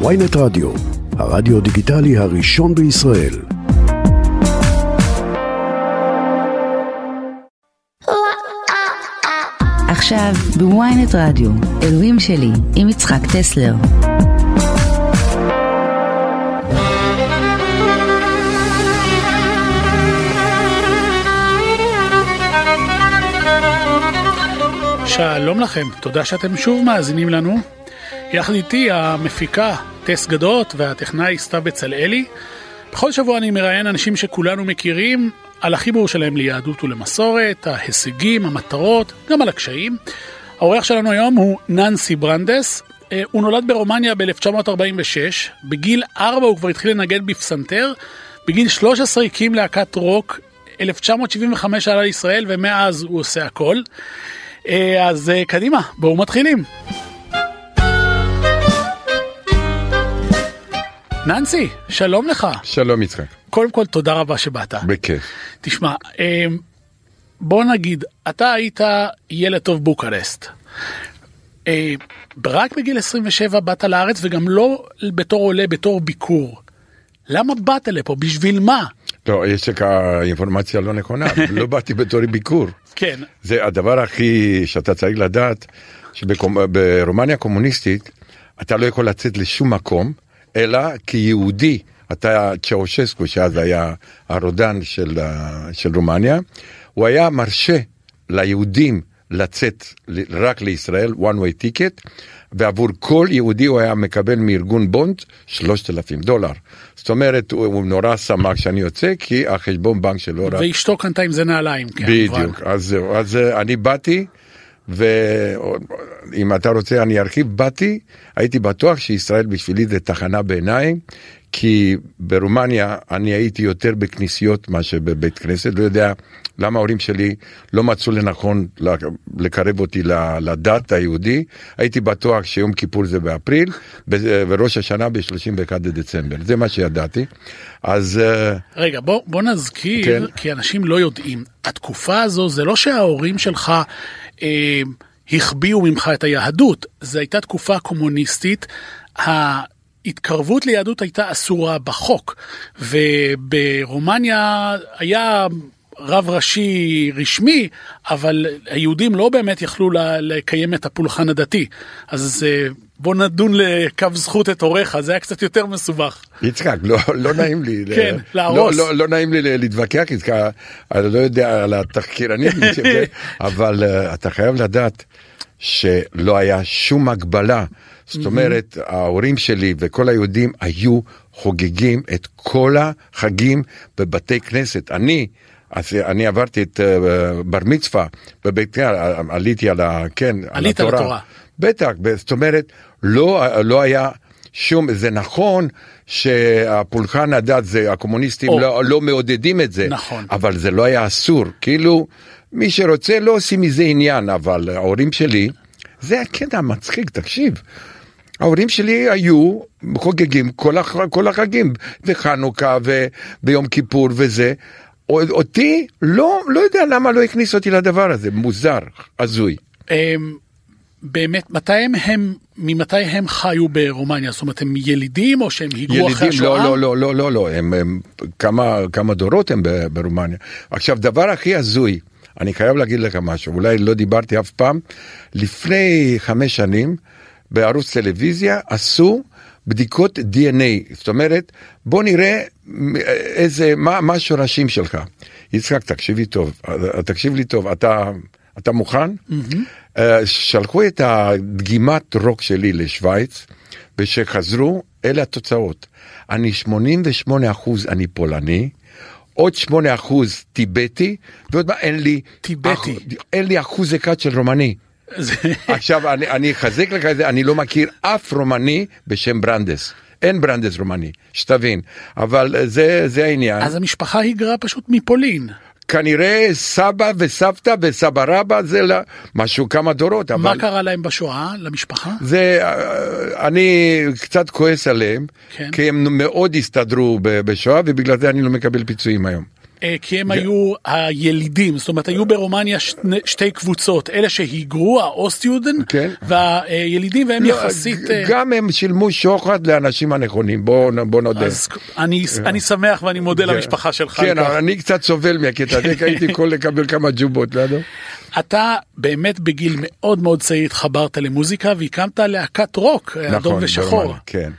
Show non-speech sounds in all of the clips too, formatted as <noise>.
ויינט רדיו, הרדיו דיגיטלי הראשון בישראל. עכשיו בוויינט רדיו, אלוהים שלי, עם יצחק טסלר. שלום לכם, תודה שאתם שוב מאזינים לנו. יחד איתי המפיקה טס גדות והטכנאי סתיו בצלאלי. בכל שבוע אני מראיין אנשים שכולנו מכירים על החיבור שלהם ליהדות ולמסורת, ההישגים, המטרות, גם על הקשיים. האורח שלנו היום הוא ננסי ברנדס. אה, הוא נולד ברומניה ב-1946, בגיל 4 הוא כבר התחיל לנגן בפסנתר, בגיל 13 הקים להקת רוק, 1975 עלה לישראל ומאז הוא עושה הכל. אה, אז אה, קדימה, בואו מתחילים. ננסי, שלום לך. שלום יצחק. קודם כל, תודה רבה שבאת. בכיף. תשמע, אה, בוא נגיד, אתה היית ילד טוב בוקרסט. רק בגיל 27 באת לארץ וגם לא בתור עולה, בתור ביקור. למה באת לפה? בשביל מה? לא, יש לך אינפורמציה לא נכונה, לא באתי בתור ביקור. <laughs> כן. זה הדבר הכי שאתה צריך לדעת, שברומניה הקומוניסטית אתה לא יכול לצאת לשום מקום, אלא כיהודי, אתה צ'אושסקו, שאז היה הרודן של, של רומניה, הוא היה מרשה ליהודים לצאת רק לישראל, one way ticket, ועבור כל יהודי הוא היה מקבל מארגון בונד 3,000 דולר. זאת אומרת, הוא, נורא שמח שאני יוצא, כי החשבון בנק שלו רק... ואשתו קנתה עם זה נעליים. כן, בדיוק, אז זהו, אז אני באתי, ואם אתה רוצה אני ארחיב, באתי, הייתי בטוח שישראל בשבילי זה תחנה בעיניים, כי ברומניה אני הייתי יותר בכנסיות מאשר בבית כנסת, לא יודע למה ההורים שלי לא מצאו לנכון לקרב אותי לדת היהודי. הייתי בטוח שיום כיפור זה באפריל, וראש השנה ב-31 לדצמבר, זה מה שידעתי. אז... אה, רגע, בוא, בוא נזכיר, כן. כי אנשים לא יודעים, התקופה הזו זה לא שההורים שלך... אה, החביאו ממך את היהדות, זו הייתה תקופה קומוניסטית. ההתקרבות ליהדות הייתה אסורה בחוק, וברומניה היה רב ראשי רשמי, אבל היהודים לא באמת יכלו לקיים את הפולחן הדתי. אז אה, בוא נדון לקו זכות את הוריך, זה היה קצת יותר מסובך. יצחק, לא, לא נעים לי. כן, להרוס. לא, לא, לא נעים לי להתווכח איתך, אני לא יודע על התחקירנים, <laughs> כן, אבל uh, אתה חייב לדעת שלא היה שום הגבלה. זאת אומרת, ההורים שלי וכל היהודים היו חוגגים את כל החגים בבתי כנסת. אני, אז אני עברתי את uh, בר מצווה בבית עליתי על ה... כן, על התורה. בטח, זאת אומרת, לא, לא היה שום, זה נכון שהפולחן הדת, זה, הקומוניסטים לא, לא מעודדים את זה, נכון. אבל זה לא היה אסור, כאילו, מי שרוצה לא עושים מזה עניין, אבל ההורים שלי, זה הקטע מצחיק, תקשיב. ההורים שלי היו חוגגים כל, הח, כל החגים, וחנוכה וביום כיפור וזה. אותי, לא, לא יודע למה לא הכניס אותי לדבר הזה, מוזר, הזוי. אמ, באמת, מתי הם, הם, ממתי הם חיו ברומניה? זאת אומרת, הם ילידים או שהם היגרו אחרי השואה? לא, לא, לא, לא, לא, הם, הם כמה, כמה דורות הם ברומניה. עכשיו, דבר הכי הזוי, אני חייב להגיד לך משהו, אולי לא דיברתי אף פעם, לפני חמש שנים, בערוץ טלוויזיה עשו בדיקות DNA, זאת אומרת, בוא נראה איזה, מה, מה השורשים שלך. יצחק, תקשיבי טוב, תקשיב לי טוב, אתה, אתה מוכן? Mm-hmm. שלחו את הדגימת רוק שלי לשוויץ, ושחזרו, אלה התוצאות. אני 88 אחוז אני פולני, עוד 8 אחוז טיבטי, ועוד מה, אין לי... טיבטי. אח, אין לי אחוז אחד של רומני. עכשיו, אני, אני אחזק לך את זה, אני לא מכיר אף רומני בשם ברנדס. אין ברנדס רומני, שתבין. אבל זה, זה העניין. אז המשפחה היגרה פשוט מפולין. כנראה סבא וסבתא וסבא רבא זה משהו כמה דורות. מה אבל... קרה להם בשואה, למשפחה? זה, אה, אני קצת כועס עליהם, כן. כי הם מאוד הסתדרו בשואה ובגלל זה אני לא מקבל פיצויים היום. אה, כי הם היו הילידים, זאת אומרת היו ברומניה שתי קבוצות, אלה שהיגרו, ה Ostjuden, כן. והילידים, והם לא, יחסית... אה, גם הם שילמו שוחד לאנשים הנכונים, בוא, בוא נודה. אז אני, אני שמח ואני מודה למשפחה שלך. כן. אני קצת סובל מהקטע הזה, הייתי יכול לקבל כמה ג'ובות לידו. אתה באמת בגיל מאוד מאוד צעיר התחברת למוזיקה והקמת להקת רוק, אדום נכון, ושחור. כן.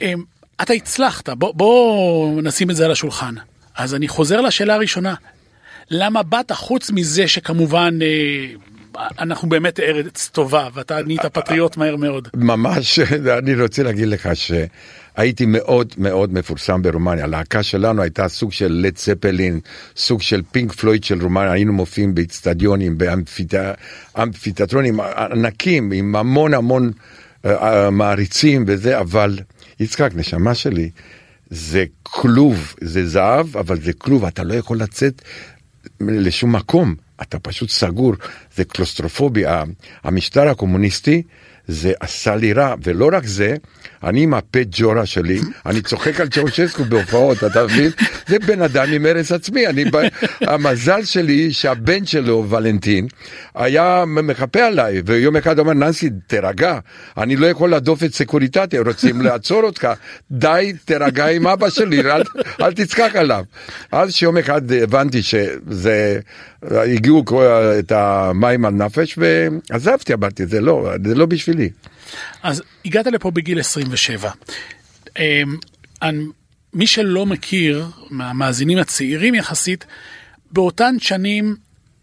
אמ, אתה הצלחת, בוא נשים את זה על השולחן. אז אני חוזר לשאלה הראשונה, למה באת חוץ מזה שכמובן אה, אנחנו באמת ארץ טובה ואתה נהיית פטריוט מהר מאוד. ממש, <laughs> אני רוצה להגיד לך שהייתי מאוד מאוד מפורסם ברומניה. הלהקה שלנו הייתה סוג של לד צפלין, סוג של פינק פלויד של רומניה, היינו מופיעים באיצטדיונים, באמפיתיאטרונים ענקים, עם המון המון uh, uh, מעריצים וזה, אבל יצחק, נשמה שלי, זה כלוב, זה זהב, אבל זה כלוב, אתה לא יכול לצאת לשום מקום, אתה פשוט סגור, זה קלוסטרופוביה. המשטר הקומוניסטי זה עשה לי רע, ולא רק זה, אני עם הפה ג'ורה שלי, אני צוחק על צ'אושסקו בהופעות, אתה מבין? זה בן אדם עם ארץ עצמי, אני, המזל שלי שהבן שלו, ולנטין, היה מחפה עליי, ויום אחד אמר, ננסי, תירגע, אני לא יכול להדוף את סקוריטטי, רוצים לעצור אותך, די, תירגע עם אבא שלי, אל, אל תצחק עליו. אז שיום אחד הבנתי שזה, הגיעו את המים על נפש, ועזבתי, אמרתי, זה לא, זה לא בשבילי. אז הגעת לפה בגיל 27. אמ, אני- מי שלא מכיר, מהמאזינים הצעירים יחסית, באותן שנים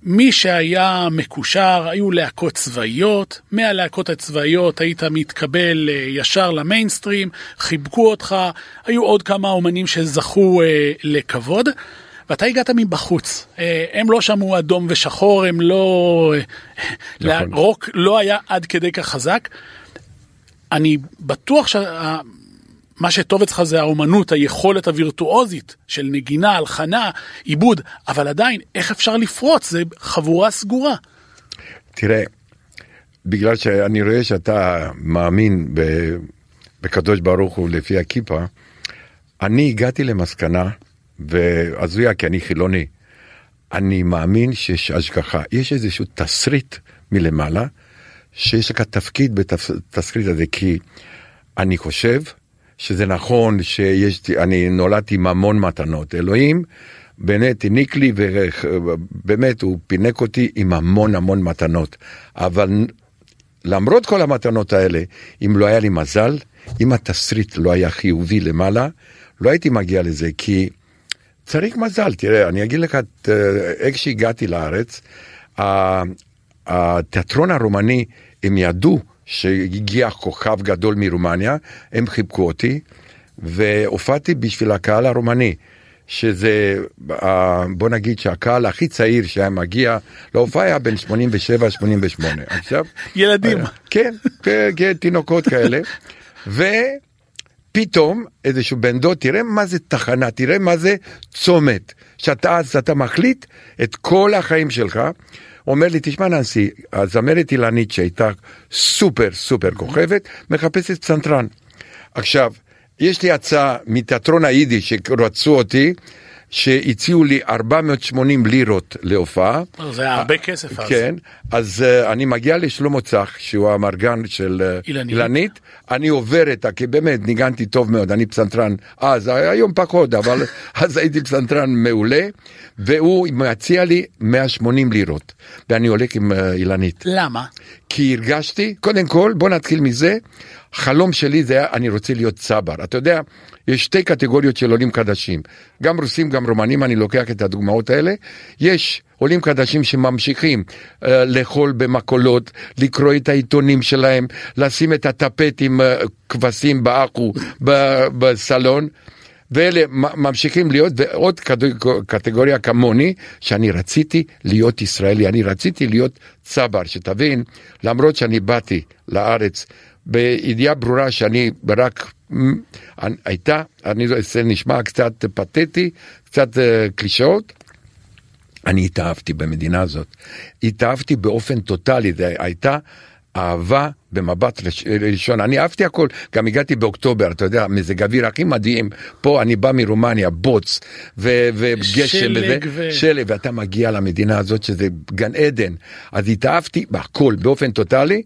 מי שהיה מקושר היו להקות צבאיות, מהלהקות הצבאיות היית מתקבל אה, ישר למיינסטרים, חיבקו אותך, היו עוד כמה אומנים שזכו אה, לכבוד. ואתה הגעת מבחוץ, אה, הם לא שמעו אדום ושחור, הם לא... אה, נכון. רוק לא היה עד כדי כך חזק. אני בטוח שמה שטוב אצלך זה האומנות, היכולת הווירטואוזית של נגינה, הלחנה, עיבוד, אבל עדיין, איך אפשר לפרוץ? זה חבורה סגורה. תראה, בגלל שאני רואה שאתה מאמין בקדוש ברוך הוא לפי הכיפה, אני הגעתי למסקנה, והזויה כי אני חילוני, אני מאמין שיש השגחה, יש איזשהו תסריט מלמעלה, שיש לך תפקיד בתסריט הזה, כי אני חושב שזה נכון שיש, אני נולדתי עם המון מתנות, אלוהים באמת העניק לי ובאמת הוא פינק אותי עם המון המון מתנות, אבל למרות כל המתנות האלה, אם לא היה לי מזל, אם התסריט לא היה חיובי למעלה, לא הייתי מגיע לזה, כי צריך מזל. תראה, אני אגיד לך, אה, איך שהגעתי לארץ, התיאטרון הרומני, הם ידעו שהגיע כוכב גדול מרומניה, הם חיבקו אותי, והופעתי בשביל הקהל הרומני. שזה, אה, בוא נגיד שהקהל הכי צעיר שהיה מגיע להופעה היה בין 87-88. עכשיו... ילדים. כן, כן, כן, תינוקות כאלה. ופתאום איזשהו בן דוד, תראה מה זה תחנה, תראה מה זה צומת. שאתה אז אתה מחליט את כל החיים שלך. אומר לי, תשמע ננסי, הזמרת אילנית שהייתה סופר סופר כוכבת, מחפשת פסנתרן. עכשיו, יש לי הצעה מתיאטרון היידיש שרצו אותי, שהציעו לי 480 לירות להופעה. זה היה הרבה כסף אז. כן, אז uh, אני מגיע לשלמה צח, שהוא המרגן של uh, אילנית. אילנית, אני עובר את ה... כי באמת ניגנתי טוב מאוד, אני פסנתרן אז, היום פחות, אבל <laughs> אז הייתי פסנתרן מעולה, והוא מציע לי 180 לירות, ואני הולך עם uh, אילנית. למה? כי הרגשתי, קודם כל, בוא נתחיל מזה, חלום שלי זה היה, אני רוצה להיות צבר. אתה יודע, יש שתי קטגוריות של עולים חדשים, גם רוסים, גם רומנים, אני לוקח את הדוגמאות האלה. יש עולים חדשים שממשיכים uh, לאכול במקולות, לקרוא את העיתונים שלהם, לשים את הטפט עם uh, כבשים באחו בסלון. ואלה ממשיכים להיות, ועוד קטג- קטגוריה כמוני, שאני רציתי להיות ישראלי, אני רציתי להיות צבר, שתבין, למרות שאני באתי לארץ בידיעה ברורה שאני רק, הייתה, אני, זה נשמע קצת פתטי, קצת אה, קלישאות, אני התאהבתי במדינה הזאת. התאהבתי באופן טוטאלי, זה הייתה אהבה במבט ראש- ראשון. אני אהבתי הכל, גם הגעתי באוקטובר, אתה יודע, מזג האוויר הכי מדהים. פה אני בא מרומניה, בוץ, ו- וגשם, וזה, ו- שלג, ואתה מגיע למדינה הזאת שזה גן עדן. אז התאהבתי בהכל, באופן טוטאלי,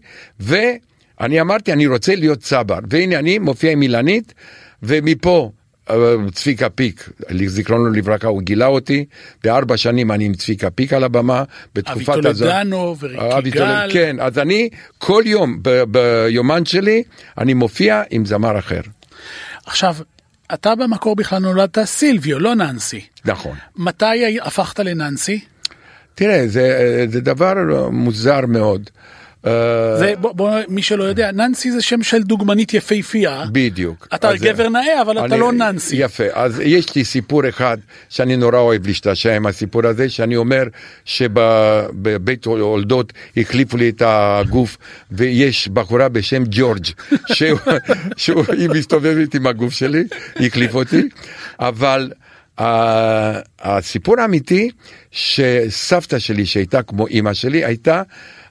ואני אמרתי, אני רוצה להיות צבר. והנה אני מופיע עם אילנית, ומפה... אה, צביקה פיק, זיכרונו לברכה, הוא גילה אותי, בארבע שנים אני עם צביקה פיק על הבמה, בתקופת אבי הזאת. טולדנו וריקי אבי גל. כן, אז אני כל יום ביומן שלי, אני מופיע עם זמר אחר. עכשיו, אתה במקור בכלל נולדת סילביו, לא ננסי. נכון. מתי הפכת לננסי? תראה, זה, זה דבר מוזר מאוד. אה, זה, בוא, בוא, מי שלא יודע, ננסי זה שם של דוגמנית יפהפייה. בדיוק. אתה אז, גבר נאה, אבל אתה אני- לא ננסי. יפה, אז יש לי סיפור אחד שאני נורא אוהב להשתעשע עם הסיפור הזה, שאני אומר שבבית הולדות החליפו לי את הגוף, ויש בחורה בשם ג'ורג', <laughs> שהוא- שהוא- היא מסתובבת עם הגוף שלי, החליפה אותי, אבל... ה- הסיפור האמיתי שסבתא שלי שהייתה כמו אימא שלי הייתה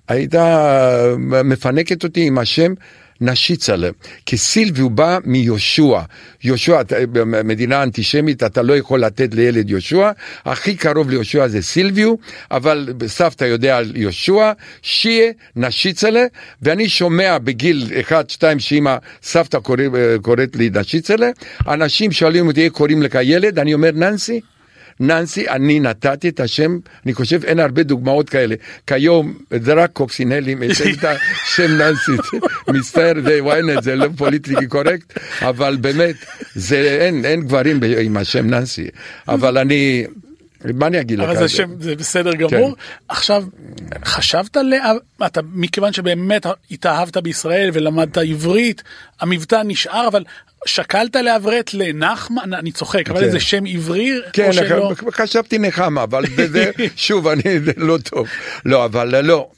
הייתה מפנקת אותי עם השם נשיצלה, כי סילביו בא מיהושע. יהושע, במדינה אנטישמית אתה לא יכול לתת לילד יהושע, הכי קרוב ליהושע זה סילביו, אבל סבתא יודע על יהושע, שיה נשיצלה, ואני שומע בגיל 1-2 שאמא סבתא קורא, קוראת לי נשיצלה, אנשים שואלים אותי איך קוראים לך ילד, אני אומר ננסי. ננסי, אני נתתי את השם, אני חושב אין הרבה דוגמאות כאלה. כיום זה רק קוקסינלים, יש את השם ננסי, מצטער, זה ynet, זה לא פוליטיקלי קורקט, אבל באמת, זה, אין, אין גברים עם השם ננסי. אבל אני, מה אני אגיד לך? אבל זה שם, זה בסדר גמור. כן. עכשיו, חשבת, לה... אתה, מכיוון שבאמת התאהבת בישראל ולמדת עברית, המבטא נשאר, אבל שקלת לעברת לנחמן, אני צוחק, אבל כן. איזה שם עברי, כן, שלא? חשבתי נחמה, אבל זה, <laughs> שוב, אני, זה לא טוב. לא, אבל לא.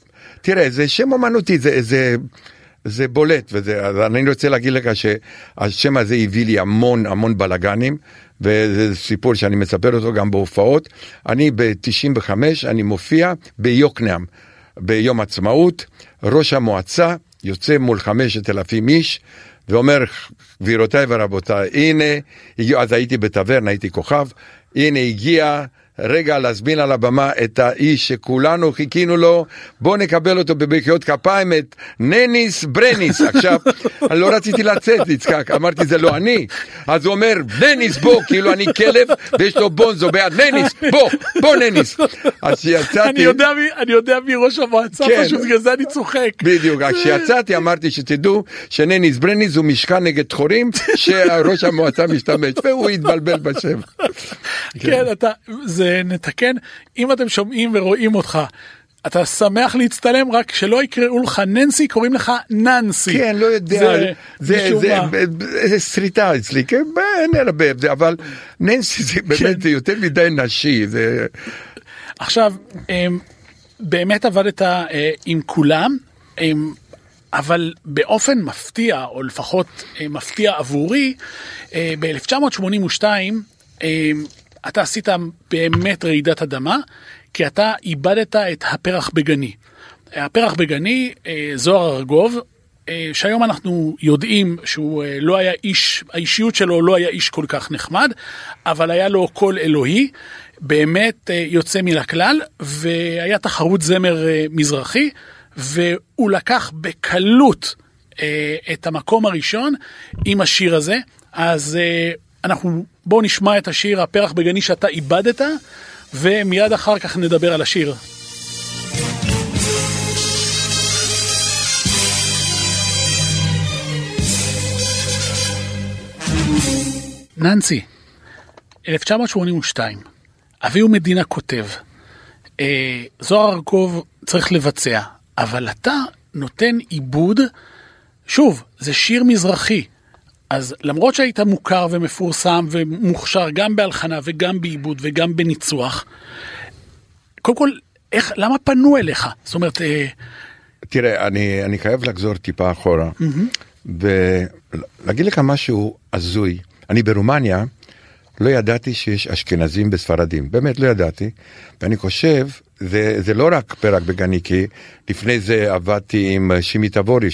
תראה, זה שם אומנותי, זה, זה, זה בולט, וזה, אז אני רוצה להגיד לך שהשם הזה הביא לי המון המון בלאגנים, וזה סיפור שאני מספר אותו גם בהופעות. אני ב-95, אני מופיע ביוקנעם, ביום עצמאות, ראש המועצה יוצא מול 5,000 איש, ואומר, גבירותיי ורבותיי, הנה, אז הייתי בטברנה, הייתי כוכב, הנה הגיע רגע להזמין על הבמה את האיש שכולנו חיכינו לו, בואו נקבל אותו במחיאות כפיים, את נניס ברניס. עכשיו, אני <laughs> לא רציתי לצאת, יצחק, אמרתי זה לא אני. אז הוא אומר, נניס בוא, כאילו אני כלב, ויש לו בונזו ביד, נניס, בוא, בוא נניס. אז כשיצאתי... אני יודע מי- אני יודע מי ראש המועצה, כן. פשוט בגלל זה אני צוחק. בדיוק, אז כשיצאתי אמרתי שתדעו שנניס ברניס הוא משכן נגד שחורים שראש המועצה משתמש, והוא התבלבל בשם. כן, אתה, זה נתקן, אם אתם שומעים ורואים אותך, אתה שמח להצטלם, רק שלא יקראו לך ננסי, קוראים לך ננסי. כן, לא יודע, זה, זה, משום זה, מה. זה, זה סריטה אצלי, כן, אין הרבה הבדל, אבל ננסי זה כן. באמת יותר מדי נשי, זה... עכשיו, אמ, באמת עבדת אה, עם כולם, אמ, אבל באופן מפתיע, או לפחות אה, מפתיע עבורי, אה, ב-1982 אמ, אתה עשית באמת רעידת אדמה, כי אתה איבדת את הפרח בגני. הפרח בגני, אה, זוהר ארגוב, אה, שהיום אנחנו יודעים שהוא אה, לא היה איש, האישיות שלו לא היה איש כל כך נחמד, אבל היה לו קול אלוהי, באמת יוצא מן הכלל, והיה תחרות זמר מזרחי, והוא לקח בקלות את המקום הראשון עם השיר הזה. אז אנחנו, בואו נשמע את השיר הפרח בגני שאתה איבדת, ומיד אחר כך נדבר על השיר. ננסי, 1982, אביהו מדינה כותב, אה, זוהר ארגוב צריך לבצע, אבל אתה נותן עיבוד, שוב, זה שיר מזרחי, אז למרות שהיית מוכר ומפורסם ומוכשר גם בהלחנה וגם בעיבוד וגם בניצוח, קודם כל, איך, למה פנו אליך? זאת אומרת, אה, תראה, אני, אני חייב לחזור טיפה אחורה, ולהגיד לך משהו הזוי. אני ברומניה, לא ידעתי שיש אשכנזים בספרדים, באמת לא ידעתי. ואני חושב, זה, זה לא רק פרק בגני, כי לפני זה עבדתי עם שימי תבורי,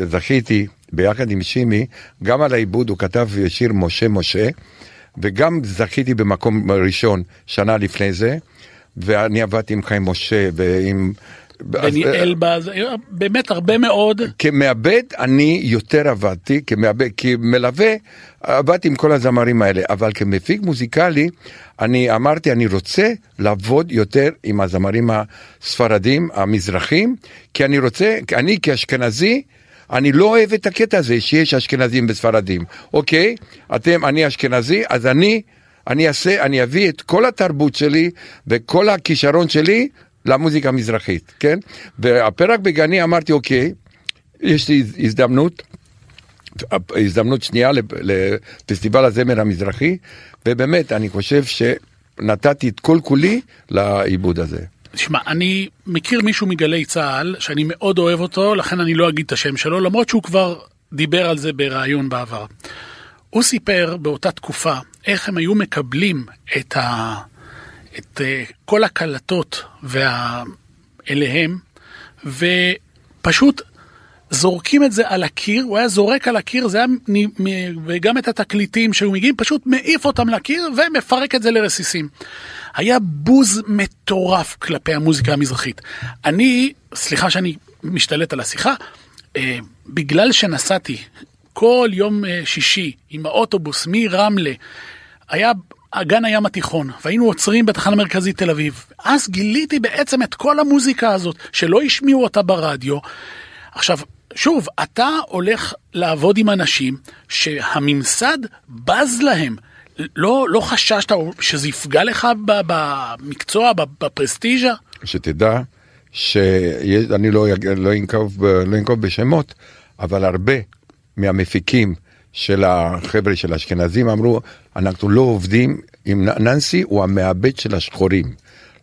שזכיתי ביחד עם שימי, גם על העיבוד הוא כתב שיר משה משה, וגם זכיתי במקום ראשון שנה לפני זה, ואני עבדתי עם חיים משה ועם... בני אז- אלבז, באמת הרבה מאוד. כמעבד אני יותר עבדתי, כמעבד, כמלווה עבדתי עם כל הזמרים האלה, אבל כמפיק מוזיקלי אני אמרתי אני רוצה לעבוד יותר עם הזמרים הספרדים, המזרחים, כי אני רוצה, אני כאשכנזי, אני לא אוהב את הקטע הזה שיש אשכנזים בספרדים. אוקיי, אתם, אני אשכנזי, אז אני, אני אעשה, אני אביא את כל התרבות שלי וכל הכישרון שלי למוזיקה המזרחית, כן? והפרק בגני אמרתי, אוקיי, יש לי הזדמנות, הזדמנות שנייה לפסטיבל הזמר המזרחי, ובאמת, אני חושב שנתתי את כל כולי לעיבוד הזה. תשמע, אני מכיר מישהו מגלי צה"ל שאני מאוד אוהב אותו, לכן אני לא אגיד את השם שלו, למרות שהוא כבר דיבר על זה בריאיון בעבר. הוא סיפר באותה תקופה איך הם היו מקבלים את, ה... את uh, כל הקלטות וה... אליהם, ופשוט זורקים את זה על הקיר, הוא היה זורק על הקיר, זה היה, וגם את התקליטים שהיו מגיעים, פשוט מעיף אותם לקיר ומפרק את זה לרסיסים. היה בוז מטורף כלפי המוזיקה המזרחית. אני, סליחה שאני משתלט על השיחה, אה, בגלל שנסעתי כל יום אה, שישי עם האוטובוס מרמלה, היה אגן הים התיכון, והיינו עוצרים בתחנה מרכזית תל אביב. אז גיליתי בעצם את כל המוזיקה הזאת, שלא השמיעו אותה ברדיו. עכשיו, שוב, אתה הולך לעבוד עם אנשים שהממסד בז להם. לא, לא חששת שזה יפגע לך במקצוע, בפרסטיז'ה? שתדע שאני לא, לא, אנקוב, לא אנקוב בשמות, אבל הרבה מהמפיקים של החבר'ה של האשכנזים אמרו, אנחנו לא עובדים עם ננסי, הוא המעבד של השחורים.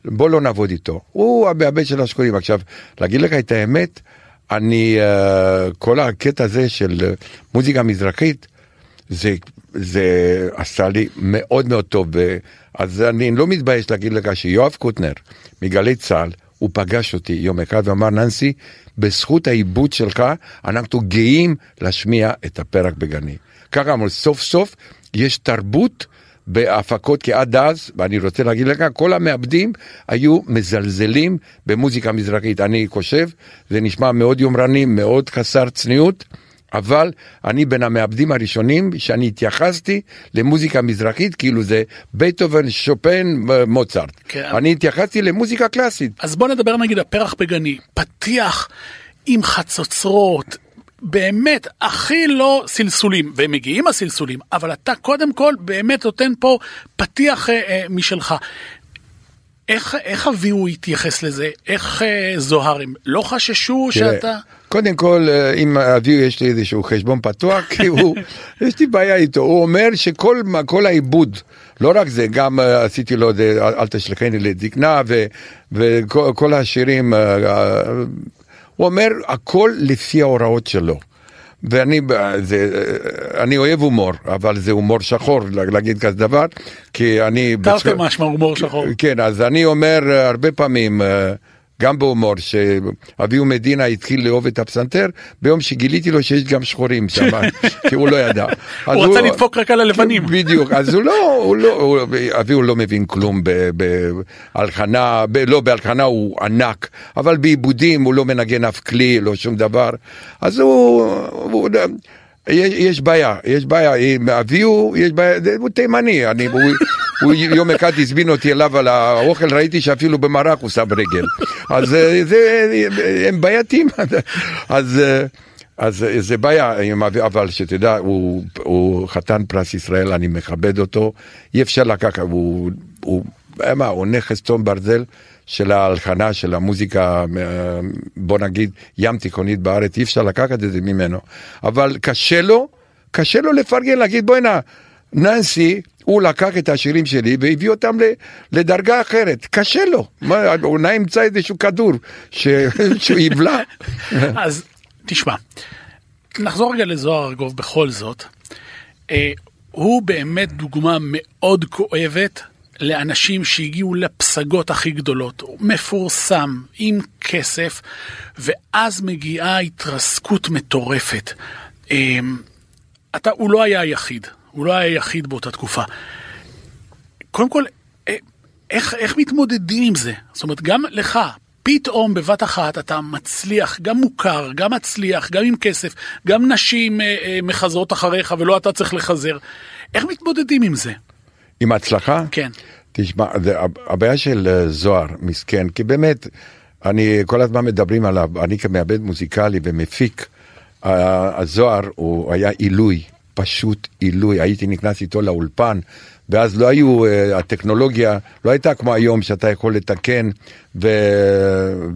בוא לא נעבוד איתו, הוא המעבד של השחורים. עכשיו, להגיד לך את האמת, אני, uh, כל הקטע הזה של uh, מוזיקה מזרחית, זה, זה עשה לי מאוד מאוד טוב, אז אני לא מתבייש להגיד לך שיואב קוטנר מגלי צה"ל, הוא פגש אותי יום אחד ואמר, ננסי, בזכות העיבוד שלך, אנחנו גאים להשמיע את הפרק בגני. ככה אמרו, סוף סוף יש תרבות בהפקות, כי עד אז, ואני רוצה להגיד לך, כל המעבדים היו מזלזלים במוזיקה מזרחית. אני חושב, זה נשמע מאוד יומרני, מאוד חסר צניעות. אבל אני בין המעבדים הראשונים שאני התייחסתי למוזיקה מזרחית, כאילו זה בטהובן, שופן, מוצרט. כן. אני התייחסתי למוזיקה קלאסית. אז בוא נדבר נגיד הפרח בגני, פתיח עם חצוצרות, באמת הכי לא סלסולים, והם מגיעים הסלסולים, אבל אתה קודם כל באמת נותן פה פתיח אה, אה, משלך. איך, איך אביהו התייחס לזה? איך אה, זוהר הם לא חששו תראה, שאתה... קודם כל, אה, עם אביו יש לי איזשהו חשבון פתוח, <laughs> כי הוא, יש לי בעיה איתו, הוא אומר שכל העיבוד, לא רק זה, גם אה, עשיתי לו, את זה, אל תשלחני לזקנה, וכל כל השירים, אה, הוא אומר, הכל לפי ההוראות שלו. ואני זה, אה, אני אוהב הומור, אבל זה הומור שחור להגיד כזה דבר, כי אני... תרתי בצ- משמע הומור שחור. כן, אז אני אומר אה, הרבה פעמים, אה, גם בהומור, שאביהו מדינה התחיל לאהוב את הפסנתר, ביום שגיליתי לו שיש גם שחורים שם, <laughs> כי הוא לא ידע. הוא רצה לדפוק רק על הלבנים. כן, בדיוק, אז הוא לא, הוא לא, הוא- אביהו לא מבין כלום בהלחנה, ב- לא בהלחנה הוא ענק, אבל בעיבודים הוא לא מנגן אף כלי, לא שום דבר, אז הוא... הוא יש, יש בעיה, יש בעיה, עם אביהו, יש בעיה, הוא תימני, אני, הוא, הוא יום אחד הזמין אותי אליו על האוכל, ראיתי שאפילו במרק הוא שם רגל, אז אה, זה, הם בעייתיים, אז, אה, אז אה, זה בעיה, אבל שתדע, הוא, הוא חתן פרס ישראל, אני מכבד אותו, אי אפשר לקחת, הוא, הוא, מה, הוא נכס צאן ברזל של ההלחנה, של המוזיקה, בוא נגיד, ים תיכונית בארץ, אי אפשר לקחת את זה ממנו. אבל קשה לו, קשה לו לפרגן, להגיד בוא'נה, ננסי, הוא לקח את השירים שלי והביא אותם לדרגה אחרת, קשה לו, מה, אולי ימצא איזשהו כדור ש... <laughs> שהוא יבלע. <laughs> אז תשמע, נחזור רגע לזוהר ארגוב בכל זאת. אה, הוא באמת דוגמה מאוד כואבת לאנשים שהגיעו לפסגות הכי גדולות. מפורסם, עם כסף, ואז מגיעה התרסקות מטורפת. אמ, אתה, הוא לא היה היחיד, הוא לא היה היחיד באותה תקופה. קודם כל, אה, איך, איך מתמודדים עם זה? זאת אומרת, גם לך, פתאום בבת אחת אתה מצליח, גם מוכר, גם מצליח, גם עם כסף, גם נשים אה, אה, מחזרות אחריך ולא אתה צריך לחזר. איך מתמודדים עם זה? עם ההצלחה? כן. תשמע, הבעיה של אה, זוהר, מסכן, כי באמת, אני, כל הזמן מדברים עליו, אני כמעבד מוזיקלי ומפיק, הזוהר הוא היה עילוי, פשוט עילוי, הייתי נכנס איתו לאולפן, ואז לא היו, אה, הטכנולוגיה לא הייתה כמו היום שאתה יכול לתקן ו,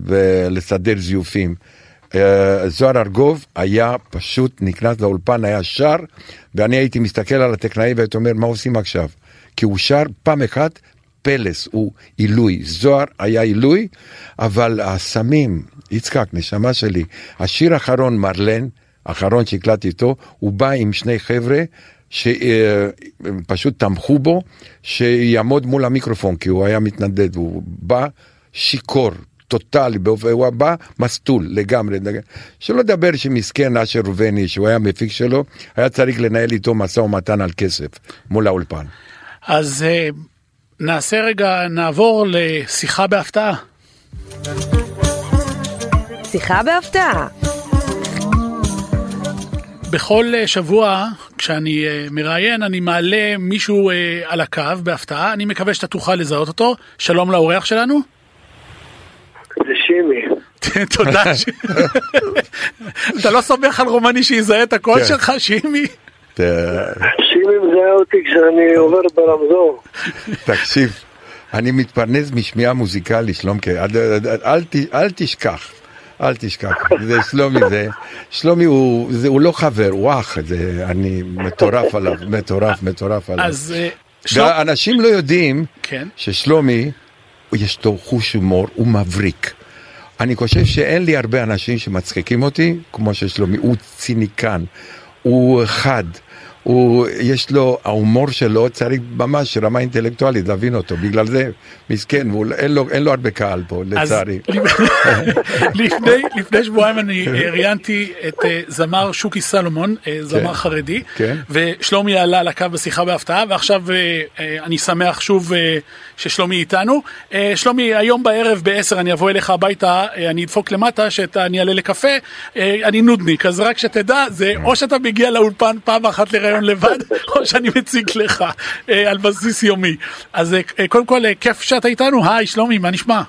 ולסדר זיופים. אה, זוהר ארגוב היה פשוט נכנס לאולפן, היה שר, ואני הייתי מסתכל על הטכנאי והייתי אומר, מה עושים עכשיו? כי הוא שר פעם אחת פלס, הוא עילוי. זוהר היה עילוי, אבל הסמים, יצחק, נשמה שלי, השיר האחרון, מרלן, האחרון שהקלטתי איתו, הוא בא עם שני חבר'ה שפשוט תמכו בו, שיעמוד מול המיקרופון, כי הוא היה מתנדד, הוא בא שיכור, טוטאלי, הוא בא מסטול לגמרי. שלא לדבר שמסכן אשר ראובני, שהוא היה מפיק שלו, היה צריך לנהל איתו משא ומתן על כסף מול האולפן. אז אה, נעשה רגע, נעבור לשיחה בהפתעה. שיחה בהפתעה. בכל אה, שבוע כשאני uh, מראיין אני מעלה מישהו uh, על הקו בהפתעה, אני מקווה שאתה תוכל לזהות אותו. שלום לאורח שלנו. זה שימי. <laughs> תודה. אתה לא סומך על רומני שיזהה את הקול כן. שלך, שימי? שימי מזהה אותי כשאני <laughs> עובר ברמזור. תקשיב, אני מתפרנס משמיעה מוזיקלית, שלומקה, אל תשכח. אל תשכח, זה שלומי זה, שלומי הוא, זה, הוא לא חבר, הוא אח, זה, אני מטורף עליו, מטורף, מטורף עליו. אז אה, שלום. ואנשים לא יודעים כן. ששלומי, יש לו חוש הומור, הוא מבריק. אני חושב שאין לי הרבה אנשים שמצחיקים אותי כמו ששלומי, הוא ציניקן, הוא חד, הוא, יש לו, ההומור שלו צריך ממש רמה אינטלקטואלית להבין אותו, בגלל זה מסכן, והוא, אין, לו, אין לו הרבה קהל פה, לצערי. <laughs> לפני, לפני שבועיים אני ראיינתי את אה, זמר שוקי סלומון, אה, זמר כן. חרדי, כן. ושלומי עלה על הקו בשיחה בהפתעה, ועכשיו אה, אני שמח שוב ששלומי איתנו. שלומי, היום בערב ב-10 אני אבוא אליך הביתה, אני אדפוק למטה, שאני אעלה לקפה, אני נודניק, אז רק שתדע, זה או שאתה מגיע לאולפן פעם אחת לראיון לבד, או שאני מציג לך אה, על בסיס יומי. אז אה, אה, קודם כל, כיף שאתה איתנו, היי שלומי, מה נשמע?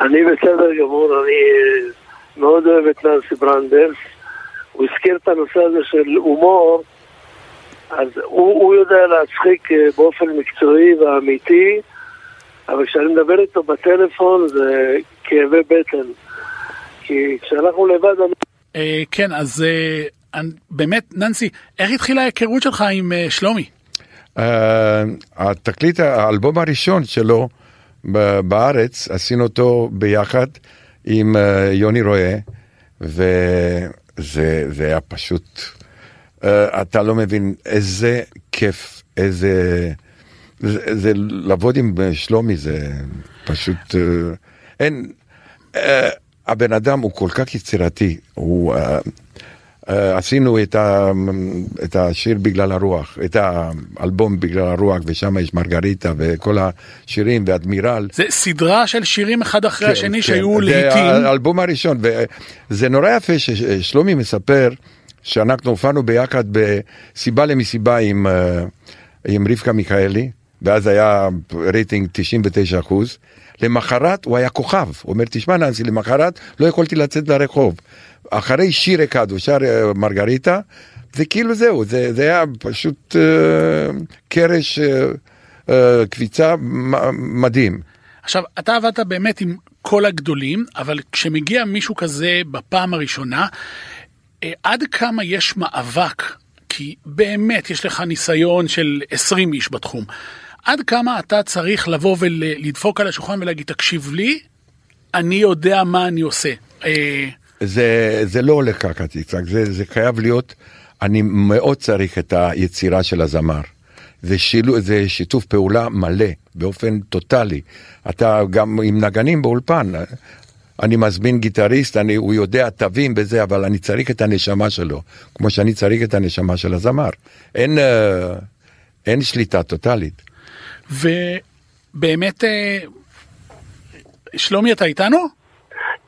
אני בסדר גמור, אני מאוד אוהב את ננסי ברנדרס. הוא הזכיר את הנושא הזה של הומור, אז הוא, הוא יודע להצחיק באופן מקצועי ואמיתי, אבל כשאני מדבר איתו בטלפון זה כאבי בטן. כי כשאנחנו לבד, אני... כן, אז באמת, ננסי, איך התחילה ההיכרות שלך עם אה, שלומי? Uh, התקליט, האלבום הראשון שלו בארץ, עשינו אותו ביחד עם uh, יוני רואה, וזה זה היה פשוט, uh, אתה לא מבין איזה כיף, איזה... זה, זה לעבוד עם שלומי זה פשוט, uh, אין, uh, הבן אדם הוא כל כך יצירתי, הוא... Uh, עשינו את, ה, את השיר בגלל הרוח, את האלבום בגלל הרוח, ושם יש מרגריטה וכל השירים ואדמירל. זה סדרה של שירים אחד אחרי כן, השני כן. שהיו זה לעיתים. האלבום הראשון, וזה נורא יפה ששלומי מספר שאנחנו הופענו ביחד בסיבה למסיבה עם, אה, עם רבקה מיכאלי, ואז היה רייטינג 99 אחוז. למחרת הוא היה כוכב, הוא אומר, תשמע ננסי, למחרת לא יכולתי לצאת לרחוב. אחרי שיר אחד הוא שר אה, מרגריטה, זה כאילו זהו, זה, זה היה פשוט אה, קרש אה, קפיצה מ- מדהים. עכשיו, אתה עבדת באמת עם כל הגדולים, אבל כשמגיע מישהו כזה בפעם הראשונה, עד כמה יש מאבק, כי באמת יש לך ניסיון של 20 איש בתחום, עד כמה אתה צריך לבוא ולדפוק על השולחן ולהגיד, תקשיב לי, אני יודע מה אני עושה. זה, זה לא הולך ככה, יצחק, זה, זה חייב להיות אני מאוד צריך את היצירה של הזמר. זה, שילו, זה שיתוף פעולה מלא, באופן טוטאלי. אתה גם עם נגנים באולפן, אני מזמין גיטריסט, אני, הוא יודע תווים בזה, אבל אני צריך את הנשמה שלו, כמו שאני צריך את הנשמה של הזמר. אין, אה, אין שליטה טוטאלית. ובאמת, אה, שלומי, אתה איתנו?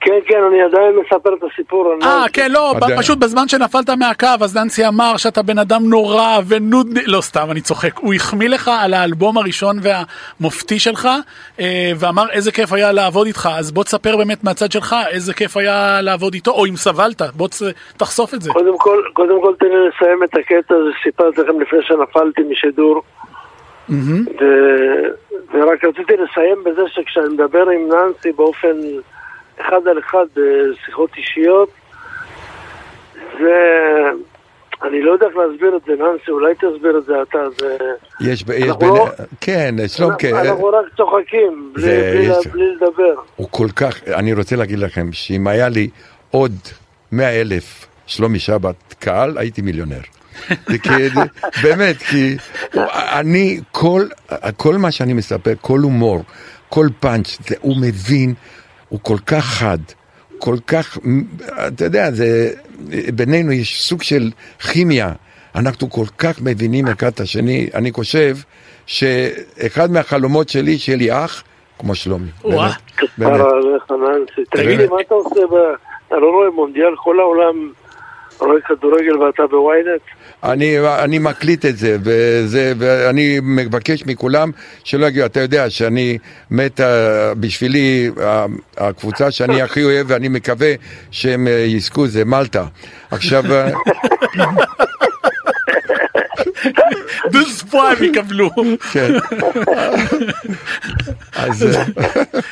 כן, כן, אני עדיין מספר את הסיפור. אה, לא- כן, לא, עדיין. פשוט בזמן שנפלת מהקו, אז דנסי אמר שאתה בן אדם נורא ונודני, לא סתם, אני צוחק. הוא החמיא לך על האלבום הראשון והמופתי שלך, אה, ואמר איזה כיף היה לעבוד איתך, אז בוא תספר באמת מהצד שלך איזה כיף היה לעבוד איתו, או אם סבלת, בוא תחשוף את זה. קודם כל, קודם כל תן לי לסיים את הקטע הזה שסיפרתי לכם לפני שנפלתי משידור. ורק רציתי לסיים בזה שכשאני מדבר עם ננסי באופן אחד על אחד בשיחות אישיות, זה... אני לא יודע איך להסביר את זה, ננסי, אולי תסביר את זה אתה, זה... יש, יש אנחנו בין... לא- כן, שלומקה, אנחנו רק צוחקים, בלי, זה- בלי, יש- בלי לדבר. הוא כל כך, אני רוצה להגיד לכם, שאם היה לי עוד מאה אלף שלומי שבת קהל, הייתי מיליונר. <laughs> באמת, כי אני, כל, כל מה שאני מספר, כל הומור, כל פאנץ', זה, הוא מבין, הוא כל כך חד, כל כך, אתה יודע, זה, בינינו יש סוג של כימיה, אנחנו כל כך מבינים אחד את השני, אני חושב שאחד מהחלומות שלי, שיהיה לי אח, כמו שלומי. באמת. כפרה עליך, ננסי. תגיד לי. מה אתה עושה. אתה לא רואה מונדיאל? כל העולם רואה כדורגל ואתה בוויינט? אני, אני מקליט את זה, וזה, ואני מבקש מכולם שלא יגידו, אתה יודע שאני מת, אה, בשבילי, ה- הקבוצה שאני הכי אוהב, ואני מקווה שהם אה, יזכו, זה מלטה. עכשיו, הם יקבלו. כן. אז